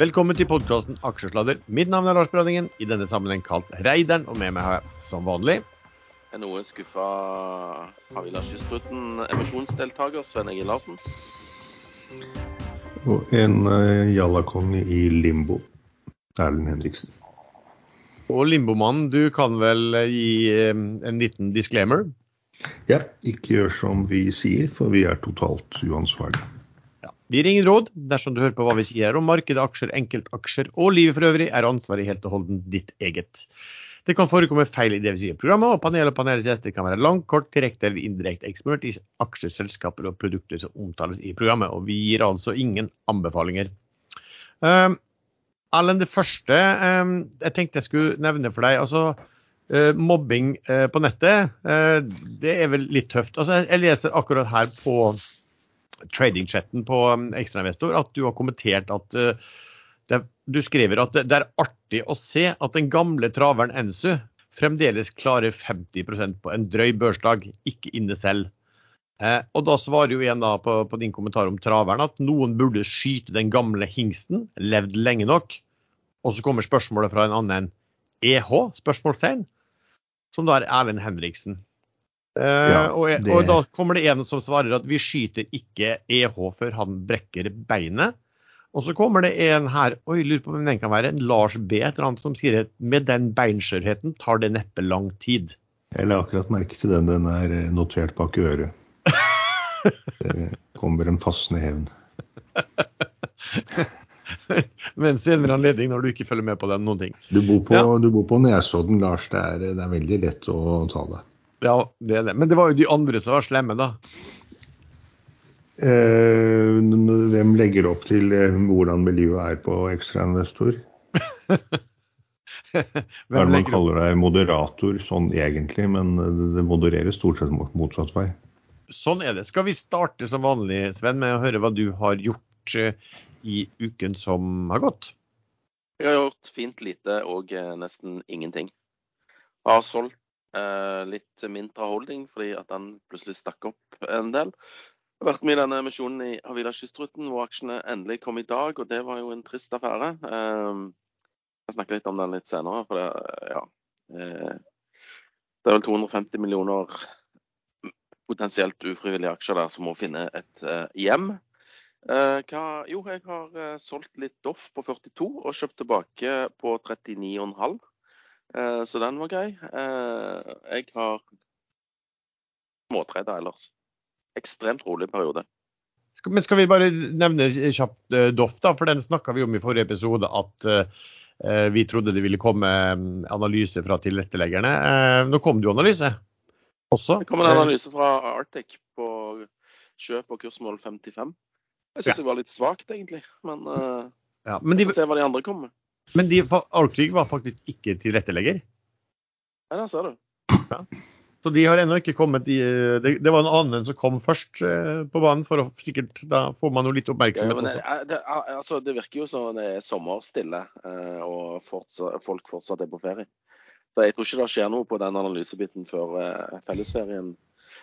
Velkommen til podkasten Aksjesladder. Mitt navn er Lars Brønningen, i denne sammenheng kalt Reideren, og med meg har jeg som vanlig er noe skuffa Havila Kystruten emisjonsdeltaker Sven Egil Larsen. Og en uh, jallakonge i limbo, Erlend Henriksen. Og limbomannen, du kan vel eh, gi um, en liten disclaimer? Ja, ikke gjør som vi sier, for vi er totalt uansvarlige. Vi gir ingen råd. Dersom du hører på hva vi sier om markedet, aksjer, enkeltaksjer og livet for øvrig, er ansvaret helt og holdent ditt eget. Det kan forekomme feil i det vi sier i programmet, og panel og panelets gjester kan være langt, kort, direkte eller indirekte ekspert i aksjer, selskaper og produkter som omtales i programmet. Og vi gir altså ingen anbefalinger. Um, Erlend, det første um, jeg tenkte jeg skulle nevne for deg. altså uh, Mobbing uh, på nettet, uh, det er vel litt tøft. Altså, jeg leser akkurat her på tradingchatten på um, ekstrainvestor at du har kommentert at uh, det, du skriver at det, er artig å se at den gamle traveren Ensu fremdeles klarer 50% på en drøy børsdag, ikke inne selv. Eh, og da svarer jo igjen da på, på, din kommentar om traveren at noen burde skyte den gamle hingsten, levd lenge nok. Og så kommer spørsmålet fra en annen EH, spørsmålstegn, som da er Erlend Henriksen. Eh, ja, og, og, da kommer det en som svarer at vi skyter ikke EH før han brekker beinet. Og så kommer det en her, oi, lurer på hvem den kan være, en Lars B. et eller annet, som sier at med den beinskjørheten tar det neppe lang tid. Jeg la akkurat merke til den. Den er eh, notert bak øret. Det kommer en passende hevn. Men senere anledning når du ikke følger med på den noen ting. Du bor på, ja. du på Nesodden, Lars. Det er, det er veldig lett å ta det. Ja, det er det. Men det var jo de andre som var slemme, da. Eh, hvem legger opp til eh, hvordan miljøet er på ekstrainvestor? Hva man kaller deg moderator sånn egentlig, men det modereres stort sett motsatt vei. Sånn er det. Skal vi starte som vanlig, Sven, med å høre hva du har gjort eh, i uken som har gått? Jeg har gjort fint lite og nesten ingenting. Jeg har solgt Eh, litt mindre holding fordi at den plutselig stakk opp en del. Jeg har vært med i denne emisjonen i Havila Kystruten hvor aksjene endelig kom i dag, og det var jo en trist affære. Eh, jeg snakker litt om den litt senere. for det, ja, eh, det er vel 250 millioner potensielt ufrivillige aksjer der som må finne et hjem. Hva, jo, jeg har solgt litt Doff på 42 og kjøpt tilbake på 39,5. Eh, så den var grei. Eh, jeg har småtreda ellers. Ekstremt rolig periode. Men skal vi bare nevne kjapt uh, Doff, da, for den snakka vi om i forrige episode. At uh, vi trodde det ville komme mm, analyse fra tilretteleggerne. Uh, nå kom det jo analyse også. Det kom en analyse fra Arctic på kjøp og kursmål 55. Jeg syns ja. det var litt svakt, egentlig. Men, ja, men de, se hva de andre kommer med. Men de, Alkrig var faktisk ikke tilrettelegger? Ja, det ser du. Ja. Så de har ennå ikke kommet i det, det, var en annen som kom først eh, på banen, for å sikkert Da får man jo litt oppmerksomhet. Ja, det, det, altså, det, virker jo som det er sommerstille, eh, og fortsatt, folk fortsatt er på ferie. Så jeg tror ikke det skjer noe på den analysebiten før eh, fellesferien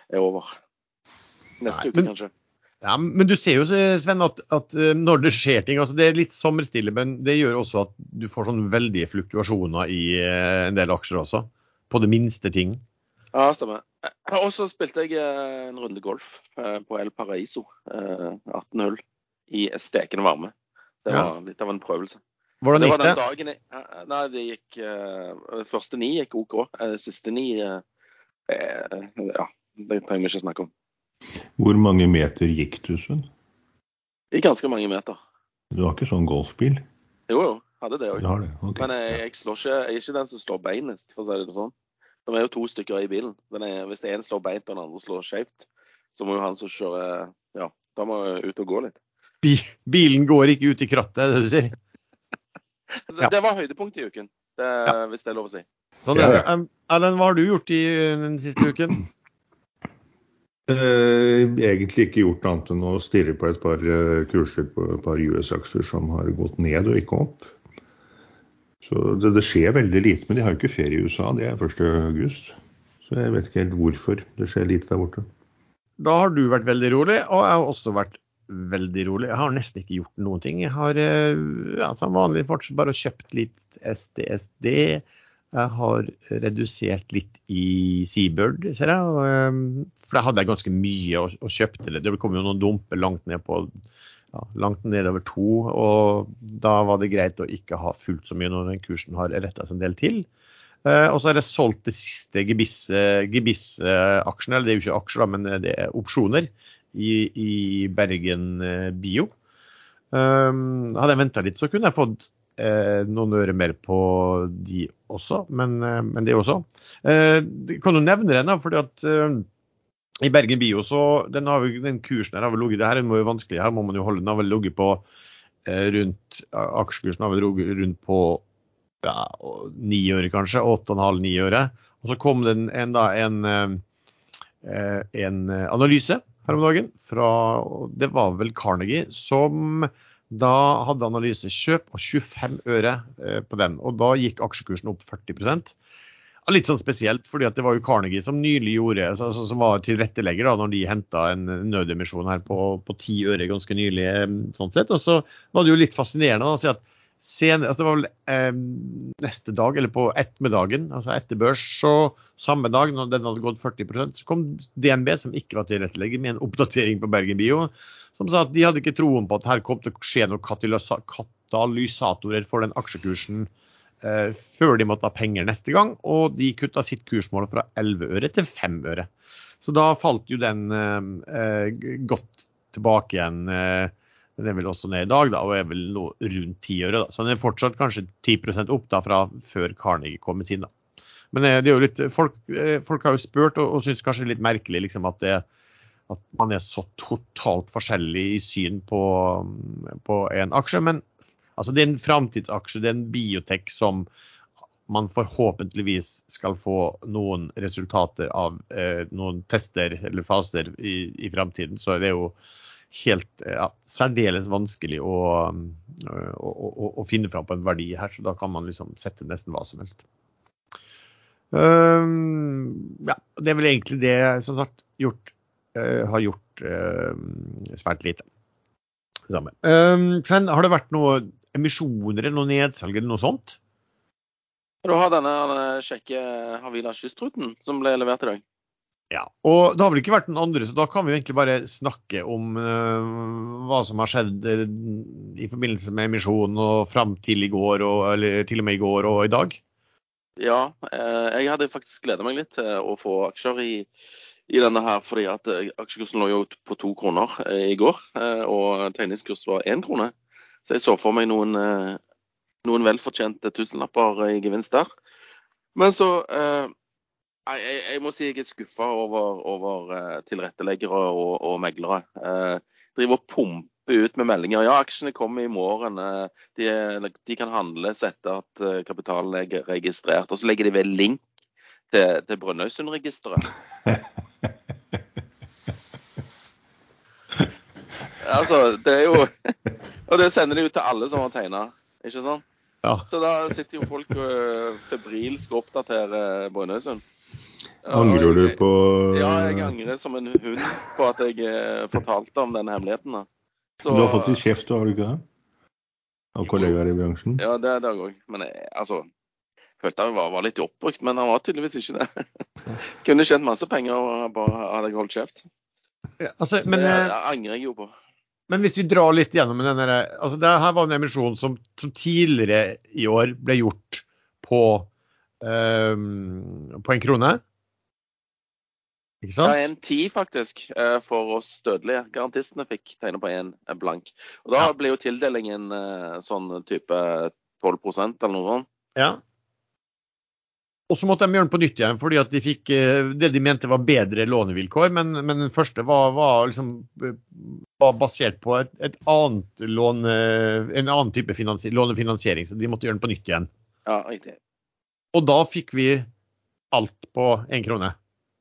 er over. Neste Nei, uke, men, kanskje. Ja, Men du ser jo Sven, at, at, eh, når det skjer ting altså Det er litt sommerstille, men det gjør også at du får sånn veldige fluktuasjoner i eh, en del aksjer også. På det minste ting. Ja, stemmer. Og så spilte jeg eh, en runde golf på El Paraiso. 18 hull i stekende varme. Det var ja. litt av en prøvelse. Hvordan gikk det? Var den jeg, nei, det gikk Første ni gikk OK. Siste ni Ja, det trenger vi ikke snakke om. Hvor mange meter gikk du, Sven? Ganske mange meter. Du har ikke sånn golfbil? Jo, jo. Hadde det òg. Okay. Men jeg, jeg, ikke, jeg, er ikke den som slår beinest, for å si det sånn. Det er jo to stykker i bilen. Er, hvis én en slår beint og den andre slår skjevt, så må jo han som kjører Ja, da må jeg ut og gå litt. Bilen går ikke ut i krattet, er det du sier? det, det, var høydepunktet i uken, det, ja. hvis det er lov å si. Sånn ja, ja. Um, Erlend, hva har du gjort i den siste uken? Eh, egentlig ikke gjort annet enn å stirre på et par eh, kurser på et par US-aksjer som har gått ned og ikke opp. Så det, det, skjer veldig lite. Men de har jo ikke ferie i USA, det er 1.8. Så jeg vet ikke helt hvorfor det skjer lite der borte. Da har du vært veldig rolig, og jeg har også vært veldig rolig. Jeg har nesten ikke gjort noen ting. Jeg har eh, ja, som vanlig fortsatt bare kjøpt litt SDSD. Jeg har redusert litt i Seabird, ser jeg. Eh, for da hadde jeg ganske mye og, og kjøpte det. Det kom jo noen dumper langt ned på ja, langt nedover to, og da var det greit å ikke ha fullt så mye når den kursen har retta seg en del til. Eh, og så har jeg solgt det siste Gebiss-aksjene, eller det er jo ikke aksjer, men det er opsjoner, i, i Bergen eh, Bio. Um, hadde jeg venta litt, så kunne jeg fått eh, noen øre mer på de også, men, eh, men det også. Eh, kan du nevne den, da, fordi at eh, i Bergen Bio så den, har vi, den kursen her har vel ligget Det her er jo vanskelig, her må man jo holde den har vel ligget på rundt Aksjekursen har vel ligget rundt på ja, ni øre, kanskje. Åtte og en halv, ni øre. Og så kom det en, en, en, en analyse her om dagen fra Det var vel Carnegie som da hadde analyse kjøp og 25 øre eh, på den. Og da gikk aksjekursen opp 40% Litt sånn spesielt, fordi det var jo Carnegie som nylig gjorde, altså, altså, som var tilrettelegger da når de henta en nødemisjon her på, på 10 øre ganske nylig. Eh, sånn sett. Og så var det jo litt fascinerende å si at senere, altså det var vel eh, neste dag, eller på ettermiddagen, altså etter børs, så samme dag, når den hadde gått 40% så kom DNB, som ikke var tilrettelegger, med en oppdatering på Bergen Bio, som sa at de hadde ikke troen på at her kom til å skje noen katalysatorer for den aksjekursen eh, før de måtte ha penger neste gang, og de kutta sitt kursmål fra 11 øre til 5 øre. Så da falt jo den eh, eh godt tilbake igjen. Eh, den er vel også ned i dag da, og er vel nå rundt 10 øre. Da. Så den er fortsatt kanskje 10% opp da, fra før Carnegie kom med sin. da. Men eh, det er jo litt, folk, eh, folk har jo spurt og, og syns kanskje litt merkelig liksom, at, det, at, man er så totalt forskjellig i syn på, på en aksje. Men altså, det er en framtidsaksje, det er en biotek som man forhåpentligvis skal få noen resultater av eh, noen tester eller faser i, i framtiden. Så det er jo helt ja, særdeles vanskelig å, å, å, å, finne fram på en verdi her. Så da kan man liksom sette nesten hva som helst. Um, ja, det er vel egentlig det som sagt gjort, har gjort uh, svært lite. Um, Sven, har det vært noen emisjoner eller noe nedsalg eller noe sånt? Du har denne, kjekke Havila kystruten som ble levert i dag. Ja, og det har vel ikke vært noen andre, så da kan vi egentlig bare snakke om uh, hva som har skjedd uh, i forbindelse med emisjonen og fram til i går, og, eller til og med i går og i dag. Ja, uh, jeg hadde faktisk gleda meg litt til å få aksjer i, i, denne her, fordi at aksjekursen lå jo på to kroner i går, og tegningskurs var én krone. Så jeg så for meg noen, noen velfortjente tusenlapper i gevinst der. Men så jeg, jeg, må si jeg er skuffa over, over tilretteleggere og, og meglere. Eh, driver og pumper ut med meldinger. Ja, aksjene kommer i morgen. Eh, de, de, kan handles etter at kapitalen er registrert. Og så legger de ved link til, til Brønnøysundregisteret. altså, det er jo Og det sender de ut til alle som har tegna, ikke sant? Ja. Så da sitter jo folk febrilsk og oppdaterer Brønnøysund. Angrer du på Ja, jeg angrer som en hund på at jeg eh, fortalte om den hemmeligheten. da. Så, du har fått litt kjeft, har du ikke det? Av kollegaer i bransjen? Ja, det er det òg. Men jeg, altså Følte jeg var, var litt oppbrukt, men han var tydeligvis ikke det. Kunne tjent masse penger og bare hadde jeg holdt kjeft. Ja, altså, men, det, det eh, angrer jeg jo på. Men hvis vi drar litt gjennom denne altså Det her var en emisjon som, som tidligere i år ble gjort på, um, på en krone. Ikke sant? Ja, en ti faktisk, eh, for oss dødelige. Garantistene fikk tegne på en blank. Og Da ja. ble jo tildelingen eh, sånn type 12% eller noe sånt. Ja. Og så måtte de gjøre den på nytt igjen, fordi at de fikk eh, det de mente var bedre lånevilkår. Men, men den første var, var, liksom, var basert på et, et annet låne, en annen type lånefinansiering, så de måtte gjøre den på nytt igjen. Ja, riktig. Og da fikk vi alt på én krone.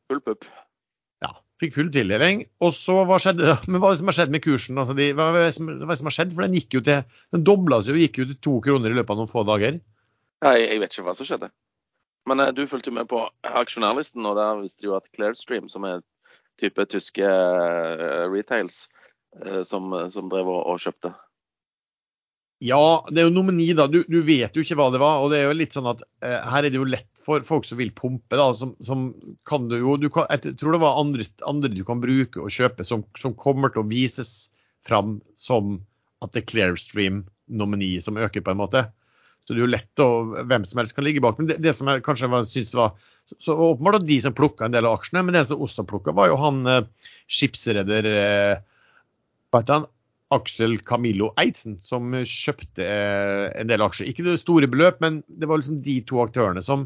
Full pupp fikk full tildeling. Og så hva skjedde Men hva som har skjedd med kursen? Altså de, hva, det som, hva som har skjedd? For den gikk jo til Den dobla seg og gikk jo til to kroner i løpet av noen få dager. Ja, jeg, jeg vet ikke hva som skjedde. Men uh, du fulgte jo med på aksjonærlisten, og der visste jo at Clearstream, som er type tyske uh, retails, eh, som, som drev og, og kjøpte. Ja, det er jo nomini, da. Du, du, vet jo ikke hva det var. Og det er jo litt sånn at eh, her er det jo lett for folk som vil pumpe, da. Som, som kan du jo du kan, Jeg tror det var andre, andre du kan bruke og kjøpe som, som, kommer til å vises fram som at det er Clearstream-nomini som øker, på en måte. Så det er jo lett å Hvem som helst kan ligge bak. Men det, det som jeg kanskje syns var så åpenbart at de som plukka en del av aksjene, men den som også plukka, var jo han eh, skipsreder eh? Aksel Camillo Eidsen, som kjøpte eh, en del aksjer. Ikke det store beløp, men det var liksom de to aktørene som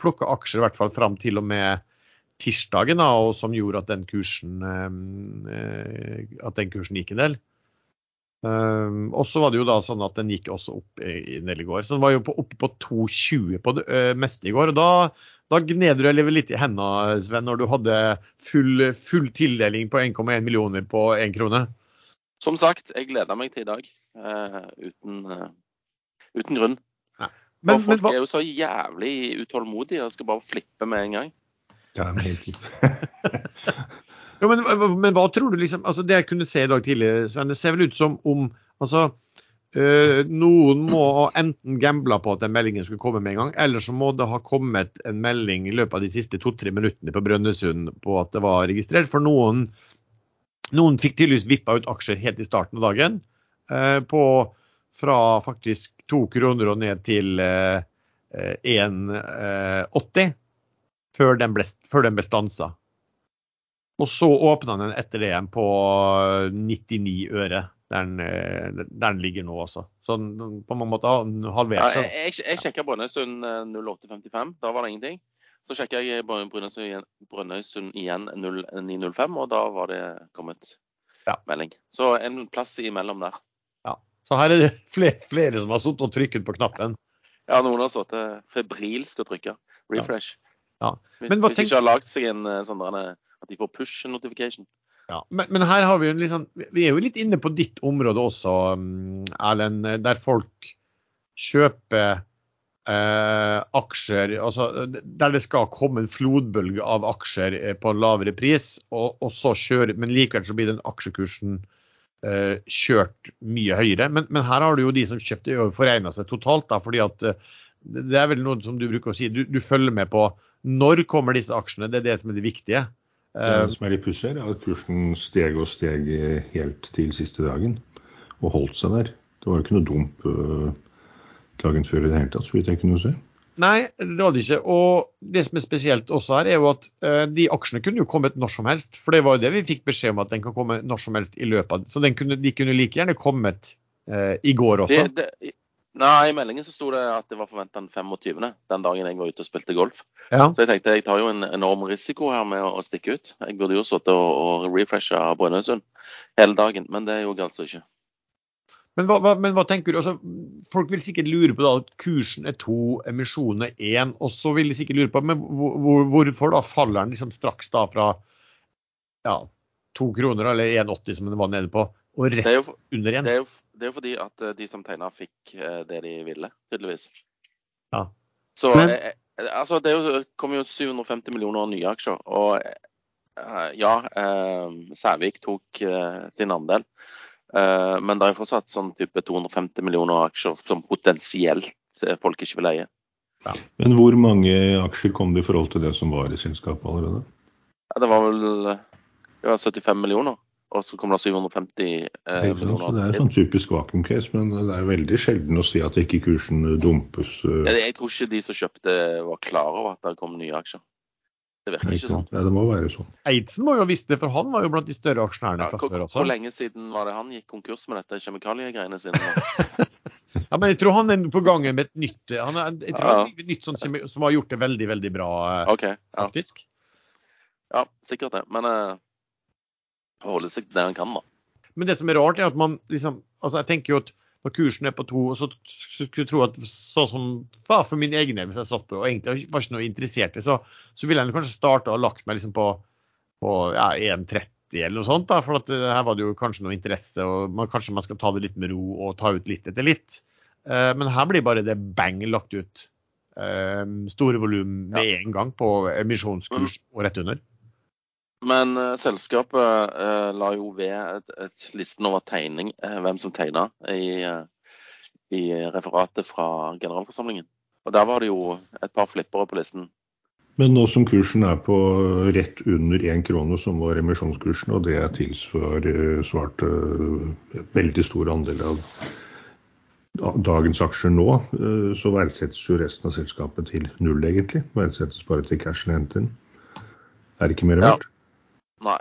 plukka aksjer i hvert fall fram til og med tirsdagen, da, og som gjorde at den kursen, eh, at den kursen gikk en del. Um, og så var det jo da sånn at den gikk også opp i i i går. Så den var jo på, oppe på 2,20 på det uh, meste i går. og Da, da gned du litt i hendene, Sven, når du hadde full, full tildeling på 1,1 millioner på én krone. Som sagt, jeg gleder meg til i dag. Uh, uten, uh, uten, grunn. Nei. Men, folk men, er jo så jævlig utålmodige og skal bare flippe med en gang. Ja, men helt ja, men, men, hva tror du liksom altså Det jeg kunne se i dag tidlig, Sven, det ser vel ut som om altså, øh, noen må ha enten gambla på at den meldingen skulle komme med en gang, eller så må det ha kommet en melding i løpet av de siste to-tre minuttene på Brønnøysund på at det var registrert. For noen noen fikk tydeligvis vippa ut aksjer helt i starten av dagen. Øh, på, fra faktisk to kroner og ned til eh, 1,80 eh, før, den ble, før ble stansa. Og så åpna den etter det igjen på 99 øre, der den, eh, der den ligger nå også. Så på mange måter halvert seg. Ja, jeg jeg sjekka Brønnøysund 0855, da var det ingenting. Så sjekka jeg Brønnøysund igjen 0905, og da var det kommet ja. melding. Så en plass imellom der. Ja. Så her er det flere, flere som har sittet og trykket på knappen. Ja, noen har sittet febrilsk og trykka. Refresh. Ja. Ja. Hvis, hvis de ikke har lagd seg en sånn sånn at de får push notification. Ja, men, men, her har vi jo liksom Vi er jo litt inne på ditt område også, mm, Erlend, der folk kjøper eh, aksjer altså, Der det skal komme en flodbølge av aksjer eh, på en lavere pris, og, og så kjøre, men likevel så blir den aksjekursen eh, kjørt mye høyere. Men, men, her har du jo de som kjøpte foregna seg totalt. Da, fordi at eh, det er vel noe som du bruker å si, du, du, følger med på når kommer disse aksjene. Det er det som er det viktige. Det eh, som er litt pussig, er at kursen steg og steg helt til siste dagen, og holdt seg der. Det var jo ikke noe dump dagen før i det hele tatt, så vidt jeg kunne se. Nei, det hadde ikke. Og det som er spesielt også her, er jo at uh, de aksjene kunne jo kommet når som helst. For det var jo det vi fikk beskjed om at den kan komme når som helst i løpet av Så kunne, de kunne like gjerne kommet eh, i går også. Det, det, nei, i meldingen så sto det at det var forventa den 25., den dagen jeg var ute og spilte golf. Ja. Så jeg tenkte jeg tar jo en enorm risiko her med å, å stikke ut. Jeg burde jo sittet og, og refresha Brønnøysund hele dagen, men det gjorde jeg altså ikke. Men hva, men hva, tenker du? Altså, folk vil sikkert lure på da, at kursen er to, emisjonen er én. Og så vil de sikkert lure på men hvor, hvorfor da faller den liksom straks da fra ja, to kroner eller 1,80 som den var nede på, og rett jo, under én? Det, det, er jo fordi at eh, de som tegna fikk eh, det de ville, tydeligvis. Ja. Så men, eh, altså, det kom jo 750 millioner nye aksjer. Og ja, eh, Sævik tok sin andel. Eh, men det er fortsatt sånn type 250 millioner aksjer som potensielt folk ikke vil eie. Ja. Men hvor mange aksjer kom det i forhold til det som var i selskapet allerede? Ja, det var vel det var 75 millioner, og så kommer det 750 eh, millioner. det er en sånn typisk vakuum-case, men det er veldig sjelden å si at ikke kursen dumpes. Ja, Jeg tror ikke de som kjøpte var klar over at det kom nye aksjer. Det virker ikke sånn. Ja, det må være sånn. Eidsen må jo ha visst det, for han var jo blant de større aksjonærene ja, fra før også. Hvor lenge siden var det han gikk konkurs med dette kjemikaliegreiene sine? ja, men jeg tror han er på gang med et nytt han er, jeg tror ja. han er nytt sånn, som har gjort det veldig, veldig bra, eh, okay, ja. faktisk. Ja, sikkert det. Men uh, holde seg der han kan, da. Men det som er rart, er at man liksom Altså, jeg tenker jo at når kursen er på to, så skulle jeg tro at sånn som for min egen del, hvis jeg satt på og egentlig var ikke noe interessert i, så, så ville jeg kanskje starte og lagt meg liksom på, på ja, 1,30 eller noe sånt. da, For at eh, her var det jo kanskje noe interesse, og man, kanskje man skal ta det litt med ro og ta ut litt etter litt. Uh, men her blir bare det bang lagt ut. Uh, store volum med ja. en gang på emisjonskurs og rett under. Men uh, selskapet uh, la jo ved et, et listen over tegning, uh, hvem som tegna, i, i, referatet fra generalforsamlingen. Og Der var det jo et par flippere på listen. Men nå som kursen er på rett under én krone, som var emisjonskursen, og det tilsvarte svart veldig stor andel av dagens aksjer nå, så verdsettes jo resten av selskapet til null, egentlig. Verdsettes bare til cashen hentet inn. Er det ikke mer verdt? Ja. Nei.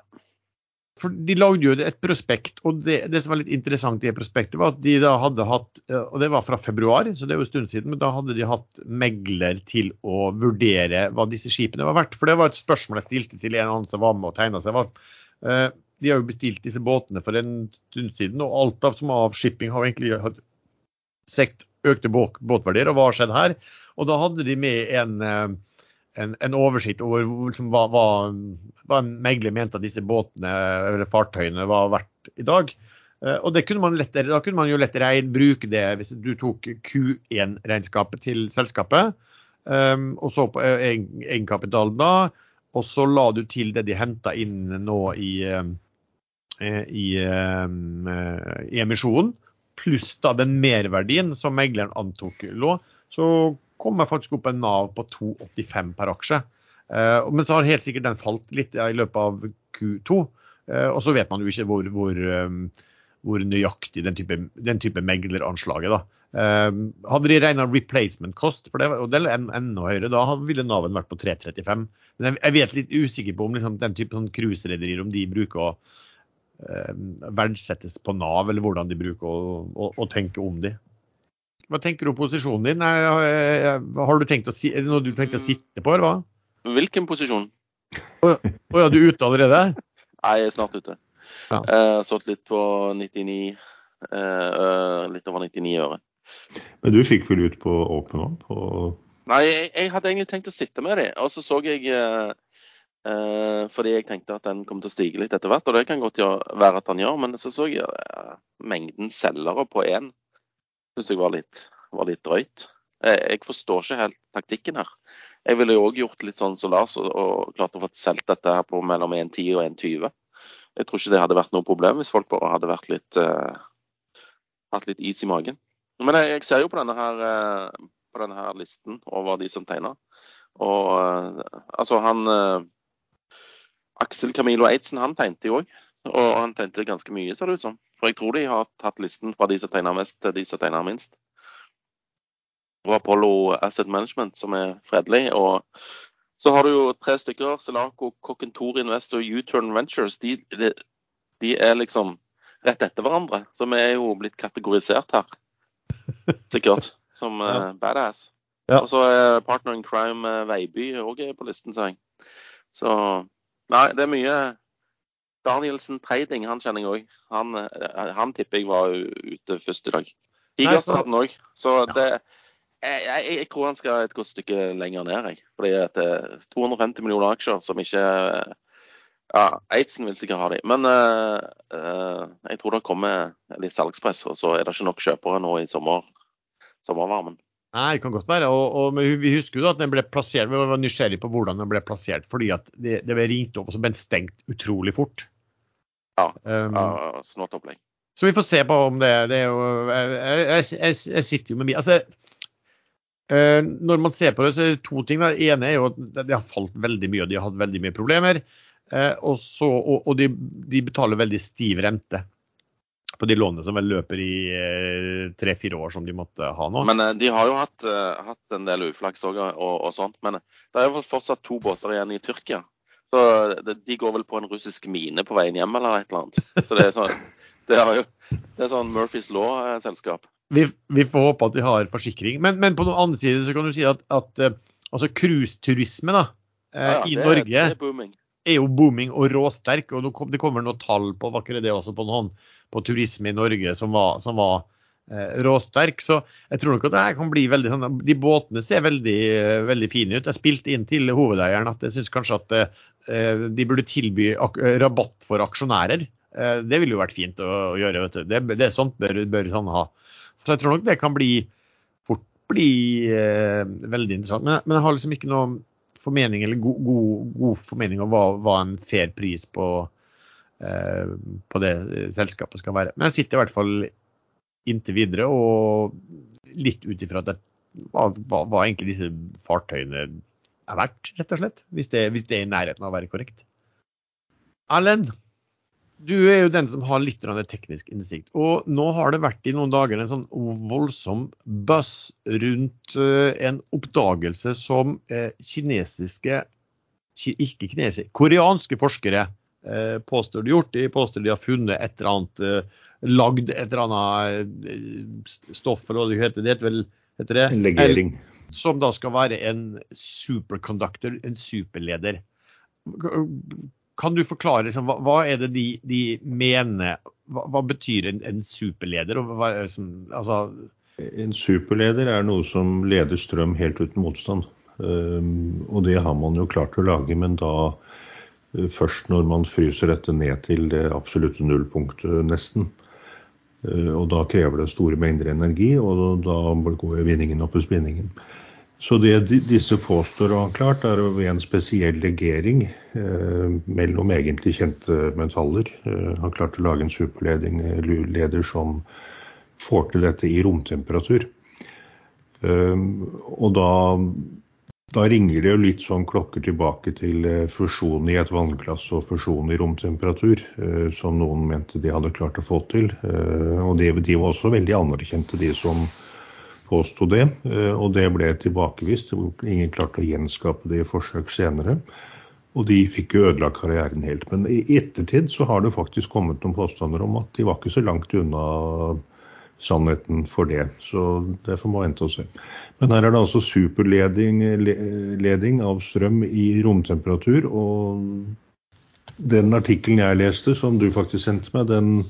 For De lagde jo et prospekt, og det, det, som var litt interessant i prospektet, var at de da hadde hatt, og det var fra februar, så det er jo en stund siden, men da hadde de hatt megler til å vurdere hva disse skipene var verdt. For det var et spørsmål jeg stilte til en annen som var med og tegna seg. var uh, De har jo bestilt disse båtene for en stund siden, og alt av som av shipping har egentlig hatt sekt økte båtverdier. Og hva har skjedd her? Og da hadde de med en uh, en, en, oversikt over liksom, hva, hva, hva, en megler mente at disse båtene eller fartøyene var verdt i dag. Uh, og kunne man lettere, Da kunne man jo lettere bruke det hvis du tok Q1-regnskapet til selskapet um, og så på egenkapitalen da, og så la du til det de henta inn nå i, uh, i, uh, i emisjonen, pluss da den merverdien som megleren antok lå, så kommer faktisk opp en Nav på 2,85 per aksje. Uh, men så har helt sikkert den falt litt i løpet av Q2. Uh, eh, og så vet man jo ikke hvor, hvor, um, hvor nøyaktig den type, den type megleranslaget da. Uh, hadde de regna replacement cost, for det, og det er enda høyere, da ville Naven vært på 3,35. Men jeg, jeg vet litt usikker på om liksom, den type sånn cruiserederier om de bruker å verdsettes på Nav, eller hvordan de bruker å, å, å tenke om de. Hva tenker du om posisjonen din? Har du tenkt å, si, er det noe du tenkte å mm. sitte på, eller hva? Hvilken posisjon? Å oh, ja, du er ute allerede? Nei, jeg er snart ute. Ja. Har solgt litt på 99 uh, Litt over 99 øre. Men du fikk vel ut på Open På... Nei, jeg, jeg, hadde egentlig tenkt å sitte med dem. Og så så jeg uh, uh, Fordi jeg tenkte at den kom til å stige litt etter hvert, og det kan godt være at den gjør, men så så jeg mengden selgere på én syns jeg var litt, var litt drøyt. Jeg, jeg, forstår ikke helt taktikken her. Jeg ville jo òg gjort litt sånn som Lars og, og klart å få solgt dette her på mellom 1,10 og 1,20. Jeg tror ikke det hadde vært noe problem hvis folk bare hadde vært litt, uh, hatt litt is i magen. Men jeg, jeg ser jo på denne her, uh, på denne her listen over de som tegner. Og uh, altså han Aksel Camilo Eidsen han tegnte jo òg. Og han tegnte ganske mye, ser det ut som. For jeg tror de har tatt listen fra de som tegner mest, til de som tegner minst. Og Apollo Asset Management, som er fredelig. Og så har du jo tre stykker. Selaco, Kokkentor Invest og U-Turn Ventures. De, de, de, er liksom rett etter hverandre. Så vi er jo blitt kategorisert her, sikkert, som ja. uh, badass. Ja. Og så er Partner in Crime uh, Veiby òg på listen, sa jeg. Så nei, det er mye Danielsen Trading, han kjenner jeg òg. Han, eh, han, tipper jeg var ute først i dag. Tigerstaden òg. Så det jeg, jeg, jeg, tror han skal et godt stykke lenger ned. Jeg. Fordi at det er 250 millioner aksjer som ikke ja, Eidsen vil sikkert ha de. Men uh, uh, jeg tror det kommer litt salgspress, og så er det ikke nok kjøpere nå i sommer, sommervarmen. Nei, det kan godt være. Og, og, men vi husker jo at den ble plassert, vi var nysgjerrige på hvordan den ble plassert. Fordi at det, det ble ringt opp og så ble den stengt utrolig fort. Ja. Um, ja snålt opplegg. Så vi får se på om det, det er jo Jeg, jeg, jeg sitter jo med mye altså, uh, Når man ser på det, så er det to ting. Det ene er jo at de har falt veldig mye, og de har hatt veldig mye problemer. Uh, og, så, og, og de, de, betaler veldig stiv rente på de lånene som vel løper i uh, tre-fire år, som de måtte ha nå. Men de har jo hatt, hatt en del uflaks òg, og, og, sånt. Men det er jo fortsatt to båter igjen i Tyrkia. Så de går vel på en russisk mine på veien hjem eller et eller annet. Så det er sånn, det er jo, det er sånn Murphys Law-selskap. Vi, vi, får håpe at de har forsikring. Men, men, på den andre side så kan du si at, at uh, altså cruiseturisme da, uh, ja, ja, i det, Norge det er, er, jo booming og råsterk. og Det kommer noen tall på var ikke det også på, noen, på turisme i Norge som var, som var Eh, råsterk. Så jeg tror nok at det her kan bli veldig sånn De båtene ser veldig, eh, veldig fine ut. Jeg spilte inn til hovedeieren at jeg syns kanskje at eh, de burde tilby rabatt for aksjonærer. Det ville jo vært fint å, gjøre. vet du. Det, det er sånt bør, bør sånn ha. Så jeg tror nok det kan bli fort bli eh, veldig interessant. Men, men, jeg har liksom ikke noe formening eller god, god, god formening om hva, hva, en fair pris på, eh, på det selskapet skal være. Men jeg sitter i hvert fall inntil videre og litt ut ifra hva, hva, hva, egentlig disse fartøyene er verdt, rett og slett. Hvis det, hvis det er i nærheten av å være korrekt. Erlend, du er jo den som har litt teknisk innsikt. Og nå har det vært i noen dager en sånn voldsom buzz rundt eh, en oppdagelse som eh, kinesiske ikke kinesiske, koreanske forskere eh, påstår de gjort. De påstår de har funnet et eller annet lagd et eller annet stoff, eller hva det heter. Det heter vel heter det? Legering. Som da skal være en superconductor, en superleder. Kan du forklare liksom, hva, hva, er det de, de mener? Hva, hva, betyr en, en superleder? Som, altså... En superleder er noe som leder strøm helt uten motstand. Um, og det har man jo klart å lage, men da uh, først når man fryser dette ned til det absolutte nullpunktet, nesten. Uh, og da krever det store mengder energi, og da går vinningen opp i spinningen. Så det disse påstår å ha klart, er ved en spesiell legering eh, mellom egentlig kjente metaller. Eh, har klart å lage en superleder eh, som får til dette i romtemperatur. Eh, og da, da, ringer det jo litt sånn klokker tilbake til eh, fusjon i et vannglass og fusjon i romtemperatur, eh, som noen mente de hadde klart å få til. og de, de var også veldig anerkjente, de som påsto det, eh, og det ble tilbakevist. Ingen klarte å gjenskape det i forsøk senere. Og de fikk jo ødelagt karrieren helt. Men i ettertid så har det faktisk kommet noen påstander om at de var ikke så langt unna sannheten for det. Så det får man vente og se. Men her er det altså superleding av strøm i romtemperatur. Og den artikkelen jeg leste, som du faktisk sendte meg, den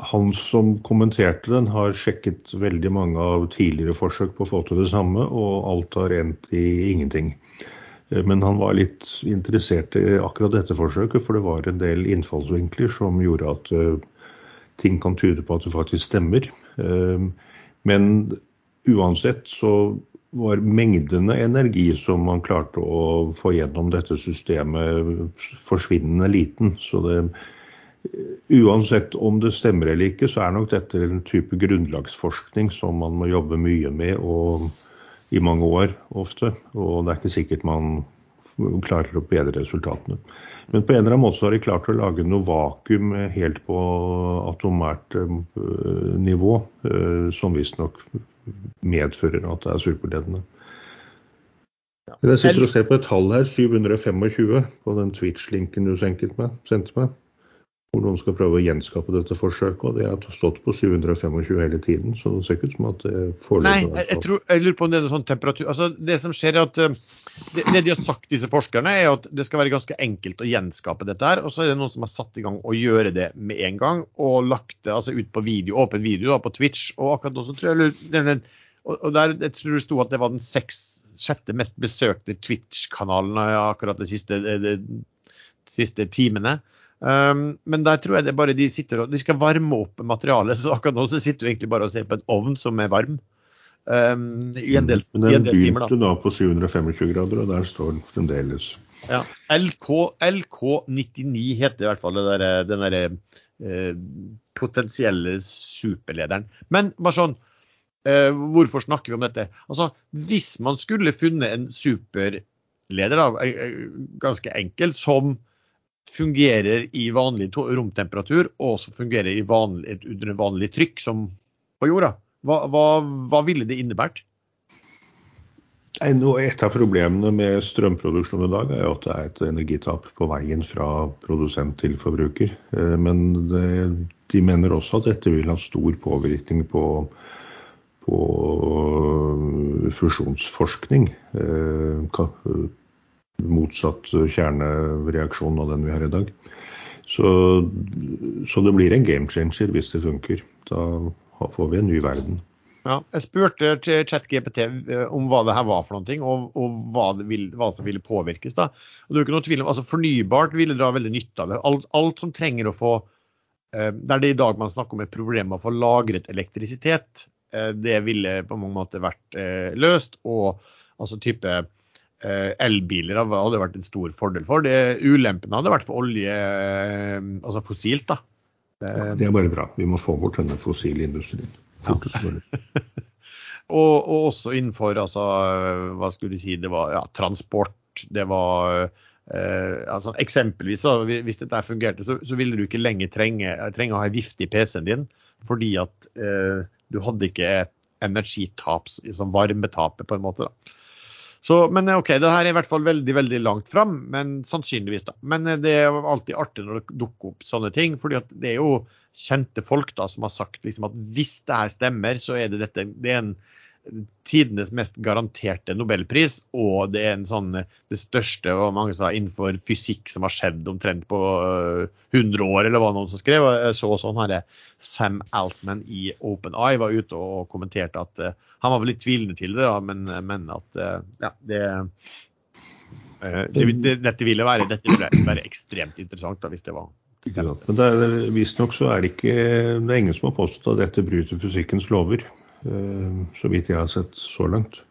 han som kommenterte den, har sjekket veldig mange av tidligere forsøk på å få til det samme, og alt har endt i ingenting. Eh, men han var litt interessert i akkurat dette forsøket, for det var en del innfallsvinkler som gjorde at uh, ting kan tyde på at det faktisk stemmer. Uh, men uansett så var mengdene energi som man klarte å få gjennom dette systemet, forsvinnende liten. Så det, Uansett om det stemmer eller ikke, så er nok dette en type grunnlagsforskning som man må jobbe mye med og i mange år ofte. Og det er ikke sikkert man klarer å bedre resultatene. Men på en eller annen måte så har de klart å lage noe vakuum helt på atomært eh, nivå, eh, som visstnok medfører at det er superledende. Jeg sitter og ser på et tall her, 725, på den Twitch-linken du sendte meg hvor noen skal prøve å gjenskape dette forsøket. og Det har stått på 725 hele tiden, så det ser ikke ut som at det foreløpig Nei, jeg, tror, jeg lurer på om det er noe sånn temperatur altså Det som skjer er at eh, det, de har sagt, disse forskerne, er at det skal være ganske enkelt å gjenskape dette. her, og Så er det noen som har satt i gang å gjøre det med en gang, og lagt det altså ut på video, åpen video da, på Twitch. og akkurat nå så tror jeg, den, og der, jeg tror det sto at det var den seks, sjette mest besøkte Twitch-kanalen akkurat de siste, de, de siste timene. Um, men der tror jeg det bare de sitter og de skal varme opp materialet. Så akkurat nå så sitter du egentlig bare og ser på en ovn som er varm. Um, I en del, men den begynte da. da på 725 grader, og der står den fremdeles. Ja. LK, LK99 heter i hvert fall der, den derre uh, potensielle superlederen. Men bare sånn, uh, hvorfor snakker vi om dette? Altså, Hvis man skulle funnet en superleder, da, uh, ganske enkelt, som fungerer i vanlig romtemperatur og også fungerer vanlig, under vanlig trykk som på jorda. Hva, hva, hva ville det innebært? Et av problemene med strømproduksjon i dag er jo at det er et energitap på veien fra produsent til forbruker. Eh, men det, de mener også at dette vil ha stor påvirkning på, på fusjonsforskning. Eh, motsatt kjernereaksjon av den vi har i dag. Så, så, det blir en game changer hvis det funker. Da får vi en ny verden. Ja, jeg spurte ChatGPT eh, om hva det her var for noe, og, og hva, vil, hva, som ville påvirkes. da. Og det er ikke noe tvil om, altså Fornybart ville dra veldig nytte av det. Alt, alt som trenger å få eh, Der det i dag man snakker om et problem å få lagret elektrisitet, eh, det ville på mange måter vært løst. Og altså type eh, elbiler hadde vært en stor fordel for. Det, ulempen hadde vært for olje, eh, altså fossilt. da. Ja, det er bare bra. Vi må få bort denne fossile industrien. Fortest mulig. og, og, også innenfor altså, hva skulle du si, det var ja, transport, det var eh, altså, Eksempelvis, så, hvis dette fungerte, så, så, ville du ikke lenger trenge, trenge å ha vift i PC-en din, fordi at eh, du hadde ikke energitap, som varmetapet, på en måte. da. Så, men OK, det her er i hvert fall veldig veldig langt fram, men sannsynligvis. da. Men eh, det er alltid artig når det dukker opp sånne ting. fordi det er jo kjente folk da som har sagt liksom, at hvis det her stemmer, så er det dette det er en tidenes mest garanterte nobelpris, og det er en sånn, det største hva mange sa, innenfor fysikk som har skjedd omtrent på 100 år, eller hva noen som skrev. Jeg så sånn her, Sam Altman i Open Eye var ute og kommenterte at uh, han var vel litt tvilende til det, da, men, men at uh, ja, det, uh, det, det, dette ville være, dette ville være ekstremt interessant da, hvis det var Visstnok så er det ikke det er ingen som har påstått at dette bryter fysikkens lover. Så vidt jeg har sett så langt.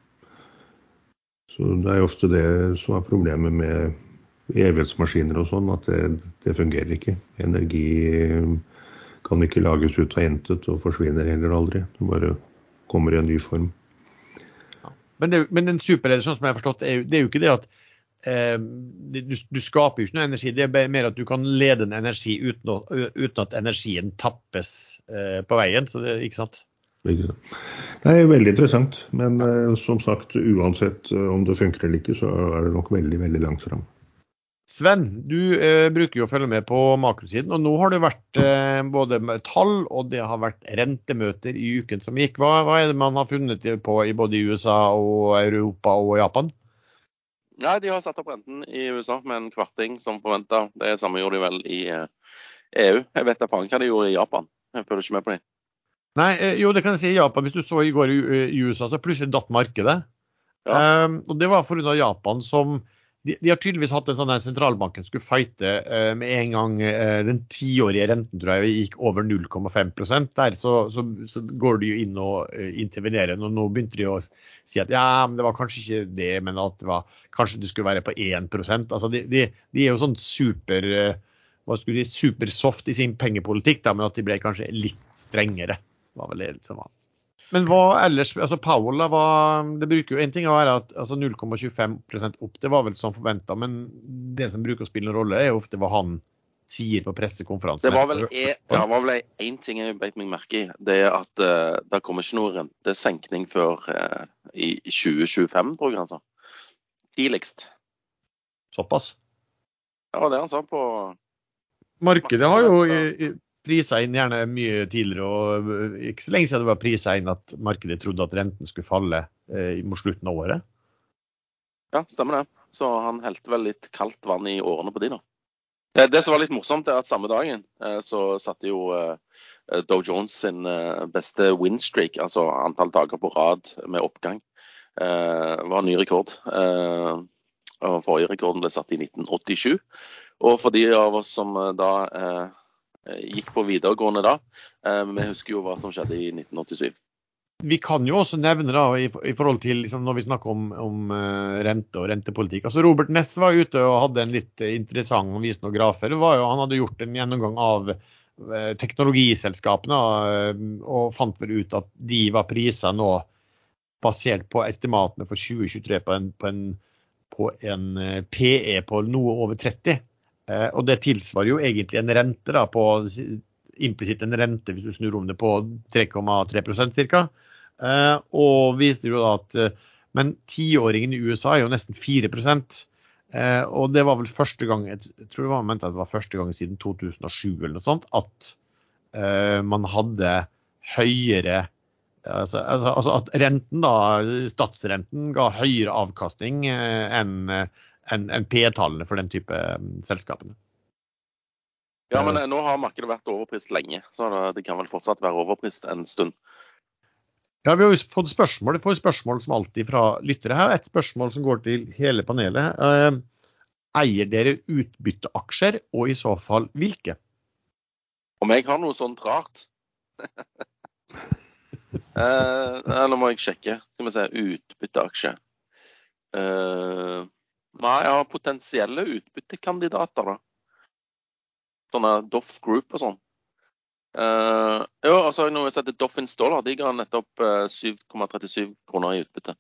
Så Det er jo ofte det som er problemet med evighetsmaskiner og sånn, at det, det fungerer ikke. Energi kan ikke lages ut av intet og forsvinner heller aldri. Det bare kommer i en ny form. Men, det, men en superleder, sånn som jeg har forstått, er det er jo ikke det at eh, du, du, skaper jo ikke noe energi. Det er mer at du kan lede en energi uten, å, uten at energien tappes eh, på veien. Så det, ikke sant? Ikke sant. Det er veldig interessant. Men eh, som sagt, uansett eh, om det funker eller ikke, så er det nok veldig, veldig langt fram. Sven, du eh, bruker jo å følge med på makrosiden. og Nå har det vært eh, både tall og det har vært rentemøter i uken som gikk. Hva, hva, er det man har funnet på i både USA og Europa og Japan? Ja, De har satt opp renten i USA med en kvarting som forventa. Det samme gjorde de vel i eh, EU. Jeg vet da faen hva de gjorde i Japan. Jeg følger ikke med på dem. Nei, eh, jo det kan jeg si i Japan. Hvis du så i går i, i USA, så plutselig datt markedet. Ja. Um, og Det var pga. Japan som de, de, har tydeligvis hatt en sånn der sentralbanken skulle fighte uh, med en gang uh, den tiårige renten tror jeg gikk over 0,5 Der så, så, så, går de jo inn og uh, intervenerer. Og nå begynte de å si at ja, men det var kanskje ikke det, men at det var, kanskje det skulle være på 1 altså de, de, de er jo sånn super hva skulle de, supersoft i sin pengepolitikk, da, men at de ble kanskje litt strengere. Var vel det som var. Men hva ellers, altså Powell, da, hva, det bruker jo en ting å være at altså 0,25% opp, det var vel som forventa. Men det som bruker å spille en rolle, er jo ofte hva han sier på pressekonferansen. Det var vel, én ting jeg beit meg merke i. Det er at uh, det kommer ikke noe rentesenkning før uh, i 2025, tror jeg han sa. Tidligst. Såpass? Ja, det han sa på Markedet har jo i, prisa inn gjerne mye tidligere. og eh, Ikke så lenge siden det var prisa inn at markedet trodde at renten skulle falle eh, mot slutten av året. Ja, stemmer det. Så han helte vel litt kaldt vann i årene på de, da. Det, det som var litt morsomt, er at samme dagen eh, så satte jo eh, Dow Jones sin eh, beste winstreak, altså antall dager på rad med oppgang, eh, var ny rekord. og Forrige rekorden ble satt i 1987. Og for de av oss som da Eh, gikk på videregående da. Eh, vi husker jo hva som skjedde i 1987. Vi kan jo også nevne da, i, forhold til liksom, når vi snakker om, om uh, rente og rentepolitikk. altså Robert Ness var ute og hadde en litt interessant og visende grafer. Han hadde gjort en gjennomgang av teknologiselskapene og fant vel ut at de var priser nå basert på estimatene for 2023 på en, på en, på en PE på noe over 30. Eh, og det tilsvarer jo egentlig en rente da, på implisitt en rente, hvis du snur om det, på 3,3 ca. Eh, og viser jo da at eh, Men tiåringen i USA er jo nesten 4% og det var vel første gang jeg tror det var, mente at det var første gang siden 2007 eller noe sånt, at man hadde høyere altså, altså, altså, at renten da, statsrenten ga høyere avkastning enn enn en P-tallene for den type um, selskapene. Ja, men eh, nå har markedet vært overprist lenge, så det kan vel fortsatt være overprist en stund. Ja, Vi har jo fått spørsmål vi får spørsmål som alltid fra lyttere her. Et spørsmål som går til hele panelet. Eh, eier dere utbytteaksjer, og i så fall hvilke? Om jeg har noe sånt rart? eh, nå må jeg sjekke. Skal vi se. Utbytteaksje. Uh, nei, jeg har potensielle utbyttekandidater, da. Sånne Doff Group og sånn. Uh, jo, og så har jeg noe som heter Doff Installer. De ga nettopp uh, 7,37 kroner i utbytte.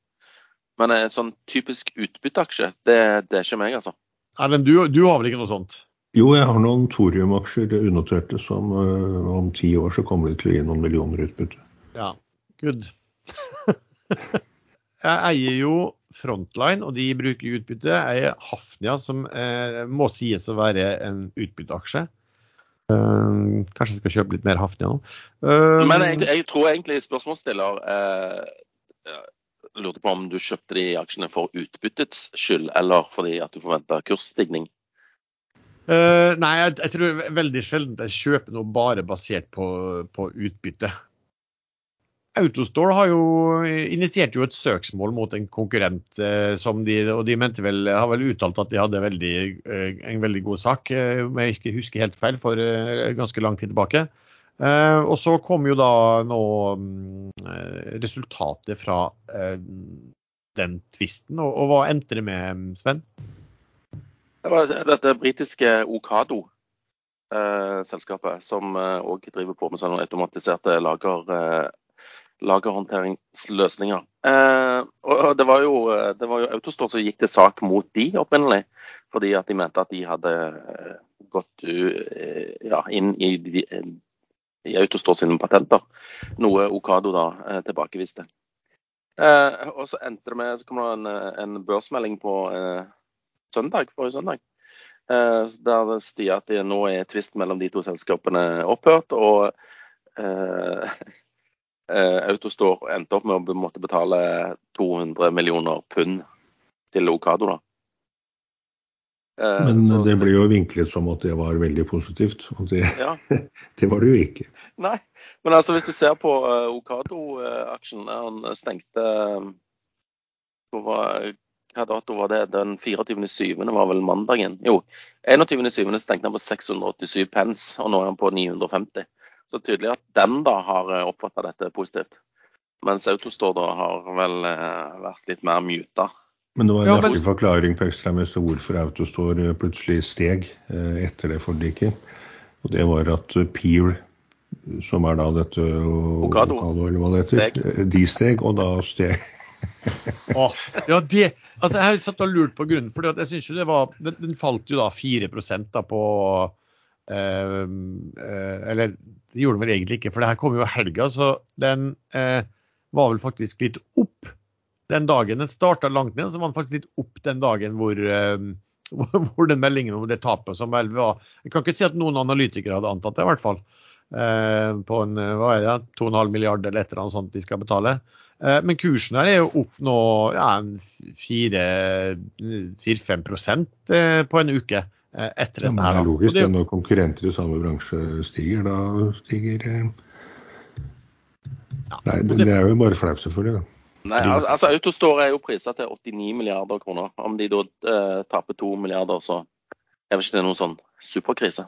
Men en sånn typisk utbytteaksje, det, det, er ikke meg, altså. Erlend, du, du, har vel ikke noe sånt? Jo, jeg har noen thoriumaksjer unoterte som uh, om ti år så kommer de til å gi noen millioner utbytte. Ja, good. jeg eier jo Frontline, og de bruker utbytte. er Hafnia, som eh, må sies å være en utbytteaksje. Uh, kanskje jeg skal kjøpe litt mer Hafnia nå. Uh, Men jeg, jeg, tror egentlig spørsmålsstiller uh, lurte på om du kjøpte de aksjene for utbyttets skyld, eller fordi at du forventa kursstigning? Uh, nei, jeg, jeg, tror veldig sjelden jeg kjøper noe bare basert på, på utbytte. Autostore har jo initiert jo et søksmål mot en konkurrent, eh, som de, og de mente vel, har vel uttalt at de hadde veldig, eh, en veldig god sak, eh, om jeg ikke husker helt feil, for eh, ganske lang tid tilbake. Eh, og så kom jo da nå eh, resultatet fra den tvisten, og, og, hva endte det med, Sven? Det var dette britiske Okado. selskapet som òg driver på med sånne automatiserte lager, lagerhåndteringsløsninger. Eh, og det var, jo, det var jo Autostore som gikk til sak mot de opprinnelig, fordi at de mente at de hadde eh, gått uh, ja, inn i, i Autostore sine patenter, noe Okado da eh, tilbakeviste. Eh, og så endte det med så kom det en, en børsmelding på eh, søndag, forrige søndag. Eh, der det stier at det nå er tvist mellom de to selskapene opphørt. og eh, Autostore endte opp med å måtte betale 200 millioner pund til Okado, da. Eh, Men så, det ble jo vinklet som at det var veldig positivt, og det, ja. det var det jo ikke. Nei, men altså hvis du ser på uh, Ocado-aksjen, han stengte var, Hva dato var det? Den 24.7. var vel mandagen? Jo, 21.7. stengte han på 687 pence, og nå er han på 950. Så tydelig at den da har eh, oppfatta dette positivt. Mens Autostore da har vel eh, vært litt mer muta. Men det var en ja, men... forklaring på ekstramester hvorfor Autostore plutselig steg eh, etter det forliket. Og det var at Peer, som er da dette Okado, eller hva det heter, steg. de steg, og da steg oh, ja, det, altså Jeg har satt og lurt på grunnen. for jeg synes jo det var, den, den falt jo da 4 da på eh, Eller det gjorde den vel egentlig ikke, for det her kom jo helga, så den eh, var vel faktisk litt opp den dagen. Den starta langt ned, så var den faktisk litt opp den dagen hvor, eh, hvor den meldingen om det tapet som vel var Jeg kan ikke si at noen analytikere hadde antatt det, i hvert fall. Eh, på en hva er det, 2,5 milliarder eller et eller annet sånt de skal betale. Eh, men kursen her er jo opp nå ja, 4-5 eh, på en uke. Eh, etter dette. her. Det er logisk det, når konkurrenter i samme bransje stiger, da stiger eh, Nei, det, det, er jo bare flaut, selvfølgelig. da. Nei, altså Autostore er jo prisa til 89 milliarder kroner. Om de da eh, taper 2 milliarder, så er vel ikke det noen sånn superkrise.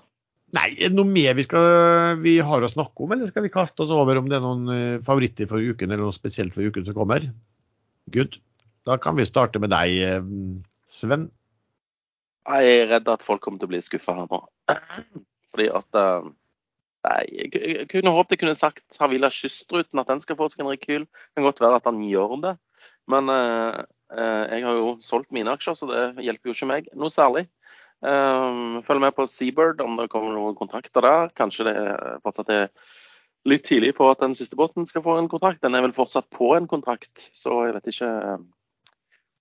Nei, er det noe mer vi, skal, vi har å snakke om, eller skal vi kaste oss over om det er noen eh, favoritter for uken, eller noe spesielt for uken som kommer? Good. Da kan vi starte med deg, Sven. Jeg er redd at folk kommer til å bli skuffa her nå. Fordi at eh, Nei, jeg kunne håpet jeg kunne sagt Havila Kystruten at den skal få seg en rekyl. Det kan godt være at han gjør det. Men uh, uh, jeg har jo solgt mine aksjer, så det hjelper jo ikke meg noe særlig. Um, følg med på Seabird om det kommer noen kontrakter der. Kanskje det fortsatt er litt tidlig på at den siste båten skal få en kontrakt. Den er vel fortsatt på en kontrakt, så jeg vet ikke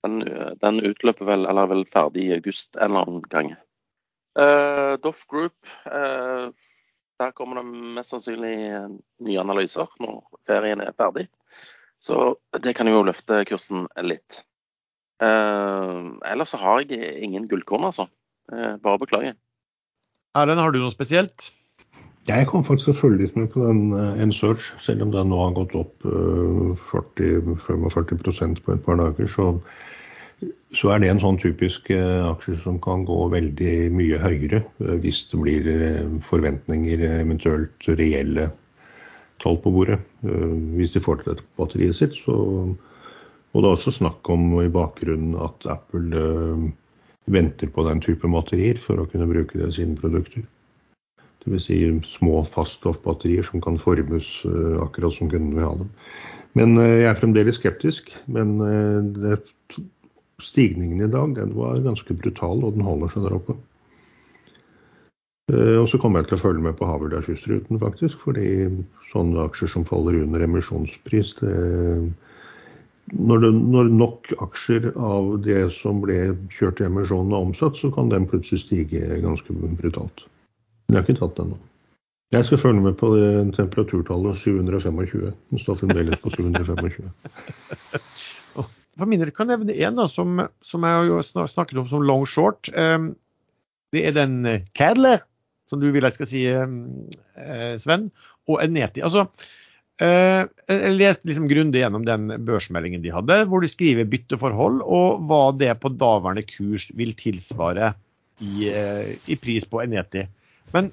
den, den, utløper vel, eller er vel ferdig i august en eller annen gang. Uh, Doff Group, uh, der kommer det mest sannsynlig nye analyser når ferien er ferdig. Så det kan jo løfte kursen litt. Uh, ellers så har jeg ingen gullkorn, altså. Uh, bare beklager. Erlend, har du noe spesielt? Jeg kom faktisk til følge litt med på den en search, selv om den nå har gått opp 40-45% på et par dager. Så så er det en sånn typisk eh, aksje som kan gå veldig mye høyere eh, hvis det blir eh, forventninger, eventuelt reelle tall på bordet. Hvis de får til dette batteriet sitt, så, Og det er også snakk om i bakgrunnen at Apple venter på den type batterier for å kunne bruke det i sine produkter. Dvs. Si små faststoffbatterier som kan formes øh, akkurat som kunden vil ha dem. Men øh, jeg er fremdeles skeptisk. Men det, stigningen i dag den var ganske brutal, og den holder seg der oppe. Og så kommer jeg til å følge med på Haverdal kystruten, faktisk. Fordi sånne aksjer som faller under emisjonspris, det når, det, når, nok aksjer av det som ble kjørt i emisjonen er omsatt, så kan den plutselig stige ganske brutalt. Jeg har ikke tatt ennå. Jeg skal følge med på det temperaturtallet 725. Den står fremdeles på 725. For min del kan jeg nevne én som, som, jeg har snakket om som long short. Ehm, det er den Cadler, som du vil jeg skal si, eh, Sven, og Eneti. Altså, Eh, jeg leste liksom grundig gjennom den børsmeldingen de hadde, hvor de skriver bytteforhold og hva det på daværende kurs vil tilsvare i, eh, i pris på Eneti. Men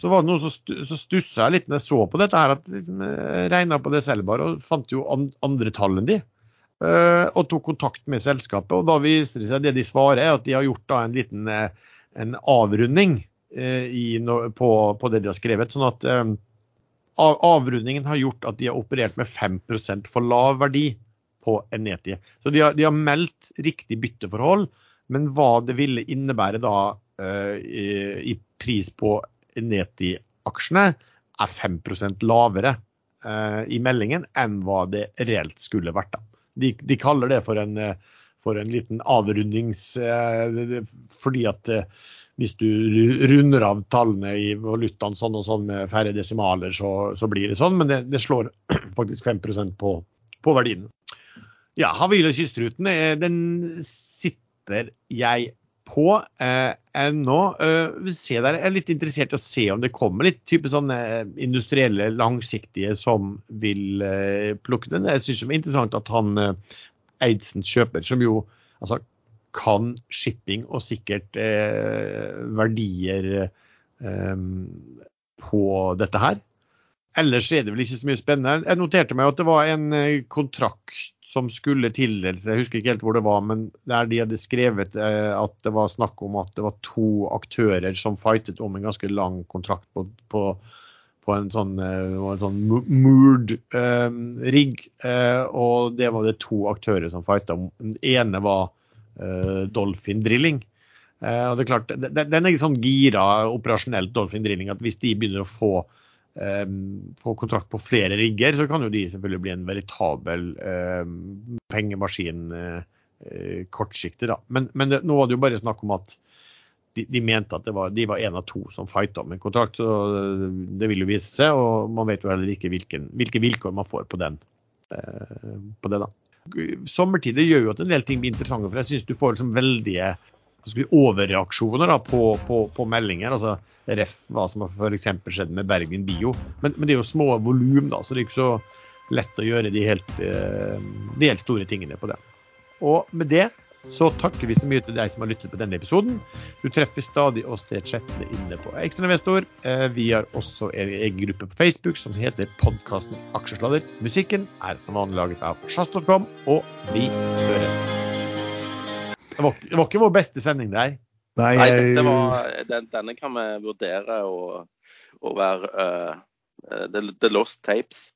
så var det noe som stussa jeg litt når jeg så på dette, her, at liksom, jeg regna på det selv bare og fant jo andre tall enn de. Eh, og tok kontakt med selskapet, og da viser det seg det de svarer, er at de har gjort da en liten en avrunding i, på, på, det de har skrevet. sånn at avrundingen har gjort at de har operert med 5% for lav verdi på Eneti. Så de har, de har, meldt riktig bytteforhold, men hva det ville innebære da i, i, pris på Neti-aksjene er 5 lavere uh, i meldingen enn hva det reelt skulle vært. De, de kaller det for en, for en liten avrundings... Fordi at hvis du runder av tallene i valutaen sånn og sånn med færre desimaler, så, så blir det sånn. Men det, det slår faktisk 5% på, på verdien. Ja, Havila kystruten, eh, den sitter jeg på eh, ennå. Eh, jeg er litt interessert i å se om det kommer litt type sånne industrielle, langsiktige som vil eh, plukke den. Jeg syns det er interessant at han eh, Eidsen kjøper, som jo altså kan shipping og sikkert eh, verdier eh, på dette her. Ellers er det vel ikke så mye spennende. Jeg noterte meg at det var en eh, kontrakt som skulle tildeles, jeg husker ikke helt hvor det var, men der de hadde skrevet eh, at det var snakk om at det var to aktører som fightet om en ganske lang kontrakt på, på, på en sånn, uh, sånn moored uh, rigg. Uh, og det var det to aktører som fighta om. Den ene var Dolphin Drilling. Og det er klart, Den er ikke sånn gira operasjonelt Dolphin Drilling at hvis de begynner å få, få kontrakt på flere rigger, så kan jo de selvfølgelig bli en veritabel um, pengemaskin uh, kortsiktig. da. Men, men det, nå var det jo bare snakk om at de, de mente at var, de var en av to som fighta om en kontrakt. så Det vil jo vise seg, og man vet jo heller ikke hvilken, hvilke vilkår man får på den. på det da sommertider gjør jo at en del ting blir interessante. For jeg syns du får liksom veldige overreaksjoner da, på, på, på, meldinger. altså Ref hva som har f.eks. skjedd med Bergen Bio. Men, men, det er jo små volum, så det er ikke så lett å gjøre de helt, eh, de helt store tingene på det. Og med det så takker vi så mye til deg som har lyttet på denne episoden. Du treffer stadig oss til chattene inne på Ekstrainvestor. Eh, vi har også en egen gruppe på Facebook som heter podkasten Aksjesladder. Musikken er som vanlig laget av sjazz.com, og vi høres. Det var, det var, ikke vår beste sending der. Nei, Nei det, var, den, denne kan vi vurdere å være uh, the, the, Lost Tapes.